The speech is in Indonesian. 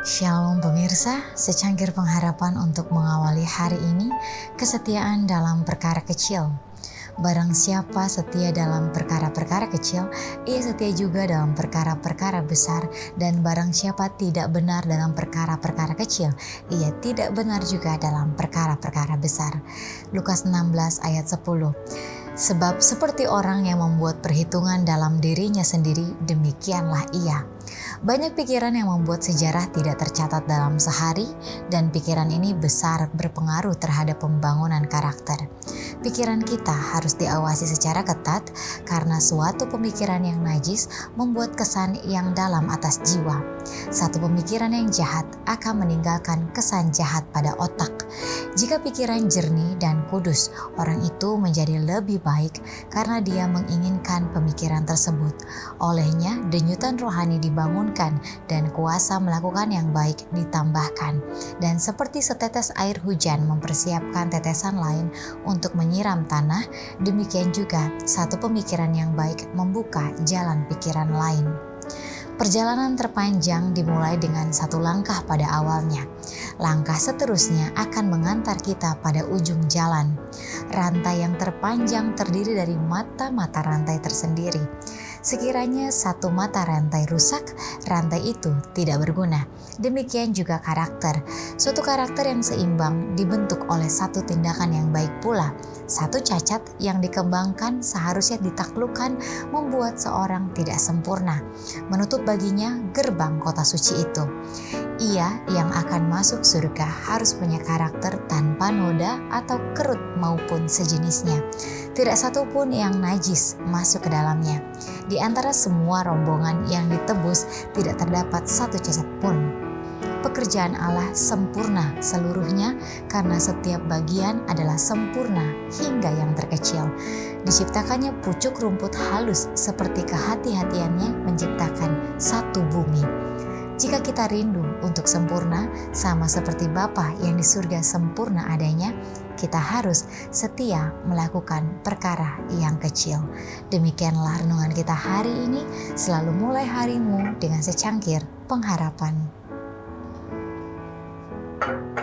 Shalom pemirsa, secangkir pengharapan untuk mengawali hari ini, kesetiaan dalam perkara kecil. Barang siapa setia dalam perkara-perkara kecil, ia setia juga dalam perkara-perkara besar. Dan barang siapa tidak benar dalam perkara-perkara kecil, ia tidak benar juga dalam perkara-perkara besar. Lukas 16 ayat 10 Sebab seperti orang yang membuat perhitungan dalam dirinya sendiri, demikianlah ia. Banyak pikiran yang membuat sejarah tidak tercatat dalam sehari, dan pikiran ini besar berpengaruh terhadap pembangunan karakter. Pikiran kita harus diawasi secara ketat karena suatu pemikiran yang najis membuat kesan yang dalam atas jiwa. Satu pemikiran yang jahat akan meninggalkan kesan jahat pada otak. Jika pikiran jernih dan kudus, orang itu menjadi lebih baik karena dia menginginkan pemikiran tersebut. Olehnya, denyutan rohani dibangunkan dan kuasa melakukan yang baik ditambahkan. Dan seperti setetes air hujan mempersiapkan tetesan lain untuk menyiram tanah, demikian juga satu pemikiran yang baik membuka jalan pikiran lain. Perjalanan terpanjang dimulai dengan satu langkah pada awalnya. Langkah seterusnya akan mengantar kita pada ujung jalan. Rantai yang terpanjang terdiri dari mata-mata rantai tersendiri. Sekiranya satu mata rantai rusak, rantai itu tidak berguna. Demikian juga karakter. Suatu karakter yang seimbang dibentuk oleh satu tindakan yang baik pula. Satu cacat yang dikembangkan seharusnya ditaklukkan membuat seorang tidak sempurna. Menutup baginya gerbang kota suci itu. Ia yang akan masuk surga harus punya karakter tanpa noda atau kerut maupun sejenisnya. Tidak satu pun yang najis masuk ke dalamnya. Di antara semua rombongan yang ditebus, tidak terdapat satu cacat pun. Pekerjaan Allah sempurna seluruhnya karena setiap bagian adalah sempurna hingga yang terkecil. Diciptakannya pucuk rumput halus seperti kehati-hatiannya menciptakan satu bumi. Jika kita rindu untuk sempurna, sama seperti Bapa yang di surga sempurna adanya, kita harus setia melakukan perkara yang kecil. Demikianlah renungan kita hari ini. Selalu mulai harimu dengan secangkir pengharapan. thank you